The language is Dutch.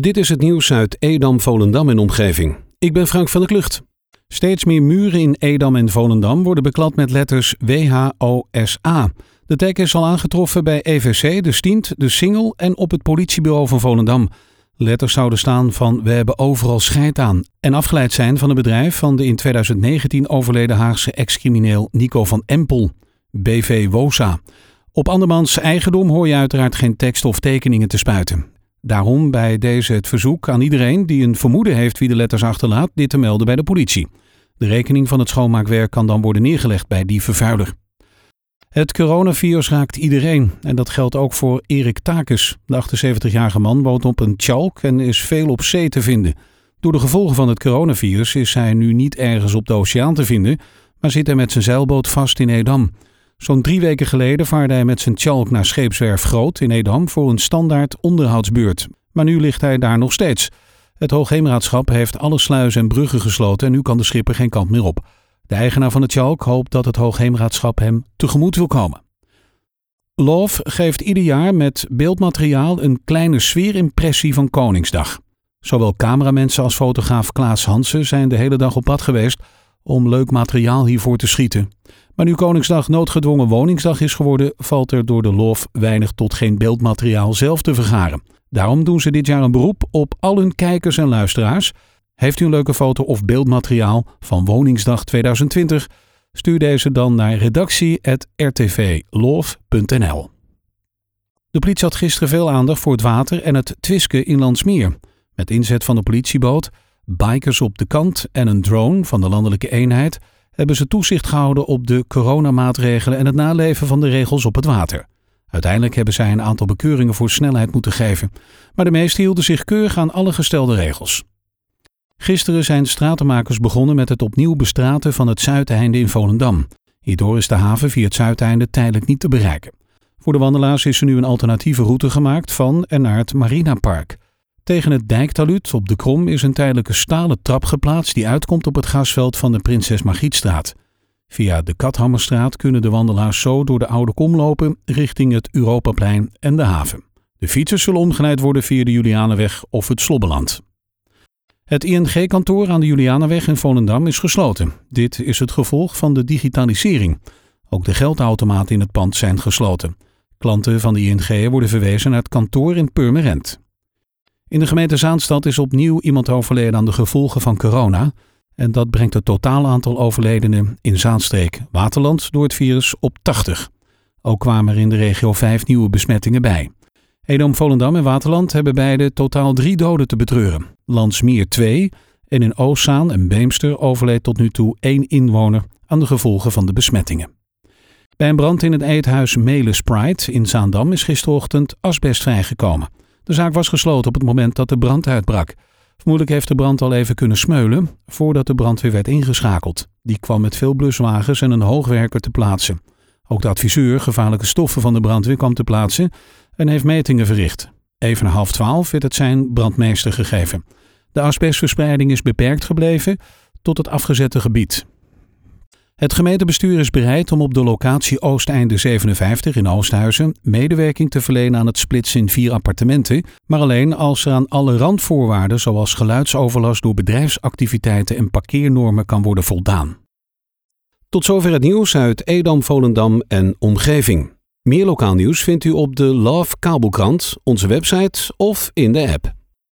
Dit is het nieuws uit Edam, Volendam en omgeving. Ik ben Frank van der Klucht. Steeds meer muren in Edam en Volendam worden beklad met letters WHOSA. De teken is al aangetroffen bij EVC, de Stient, de Singel en op het politiebureau van Volendam. Letters zouden staan van we hebben overal scheid aan en afgeleid zijn van het bedrijf van de in 2019 overleden Haagse ex-crimineel Nico van Empel, BV WOSA. Op andermans eigendom hoor je uiteraard geen tekst of tekeningen te spuiten. Daarom bij deze het verzoek aan iedereen die een vermoeden heeft wie de letters achterlaat, dit te melden bij de politie. De rekening van het schoonmaakwerk kan dan worden neergelegd bij die vervuiler. Het coronavirus raakt iedereen en dat geldt ook voor Erik Takes. De 78-jarige man woont op een tjalk en is veel op zee te vinden. Door de gevolgen van het coronavirus is hij nu niet ergens op de oceaan te vinden, maar zit hij met zijn zeilboot vast in Edam. Zo'n drie weken geleden vaarde hij met zijn tjalk naar scheepswerf Groot in Edam voor een standaard onderhoudsbeurt. Maar nu ligt hij daar nog steeds. Het Hoogheemraadschap heeft alle sluizen en bruggen gesloten en nu kan de schipper geen kant meer op. De eigenaar van het tjalk hoopt dat het Hoogheemraadschap hem tegemoet wil komen. Love geeft ieder jaar met beeldmateriaal een kleine sfeerimpressie van Koningsdag. Zowel cameramensen als fotograaf Klaas Hansen zijn de hele dag op pad geweest om leuk materiaal hiervoor te schieten. Maar nu Koningsdag noodgedwongen woningsdag is geworden, valt er door de lof weinig tot geen beeldmateriaal zelf te vergaren. Daarom doen ze dit jaar een beroep op al hun kijkers en luisteraars. Heeft u een leuke foto of beeldmateriaal van Woningsdag 2020? Stuur deze dan naar redactie.rtvloof.nl. De politie had gisteren veel aandacht voor het water en het twisken in Landsmeer. Met inzet van de politieboot, bikers op de kant en een drone van de landelijke eenheid hebben ze toezicht gehouden op de coronamaatregelen en het naleven van de regels op het water. Uiteindelijk hebben zij een aantal bekeuringen voor snelheid moeten geven, maar de meesten hielden zich keurig aan alle gestelde regels. Gisteren zijn stratenmakers begonnen met het opnieuw bestraten van het Zuideinde in Volendam. Hierdoor is de haven via het Zuideinde tijdelijk niet te bereiken. Voor de wandelaars is er nu een alternatieve route gemaakt van en naar het Marinapark. Tegen het dijktaluut op de Krom is een tijdelijke stalen trap geplaatst die uitkomt op het gasveld van de Prinses Margrietstraat. Via de Kathammerstraat kunnen de wandelaars zo door de Oude Kom lopen richting het Europaplein en de haven. De fietsers zullen omgeleid worden via de Julianenweg of het Slobbeland. Het ING-kantoor aan de Julianenweg in Volendam is gesloten. Dit is het gevolg van de digitalisering. Ook de geldautomaten in het pand zijn gesloten. Klanten van de ING worden verwezen naar het kantoor in Purmerend. In de gemeente Zaanstad is opnieuw iemand overleden aan de gevolgen van corona. En dat brengt het totaal aantal overledenen in Zaanstreek, Waterland, door het virus op 80. Ook kwamen er in de regio vijf nieuwe besmettingen bij. Edam, Volendam en Waterland hebben beide totaal drie doden te betreuren. Landsmeer 2 en in Oostzaan en Beemster overleed tot nu toe één inwoner aan de gevolgen van de besmettingen. Bij een brand in het eethuis Mele Sprite in Zaandam is gisterochtend asbest vrijgekomen. De zaak was gesloten op het moment dat de brand uitbrak. Vermoedelijk heeft de brand al even kunnen smeulen voordat de brandweer werd ingeschakeld. Die kwam met veel bluswagens en een hoogwerker te plaatsen. Ook de adviseur gevaarlijke stoffen van de brandweer kwam te plaatsen en heeft metingen verricht. Even half twaalf werd het zijn brandmeester gegeven. De asbestverspreiding is beperkt gebleven tot het afgezette gebied. Het gemeentebestuur is bereid om op de locatie Oosteinde 57 in Oosthuizen medewerking te verlenen aan het splitsen in vier appartementen, maar alleen als er aan alle randvoorwaarden zoals geluidsoverlast door bedrijfsactiviteiten en parkeernormen kan worden voldaan. Tot zover het nieuws uit Edam, Volendam en omgeving. Meer lokaal nieuws vindt u op de Love Kabelkrant, onze website of in de app.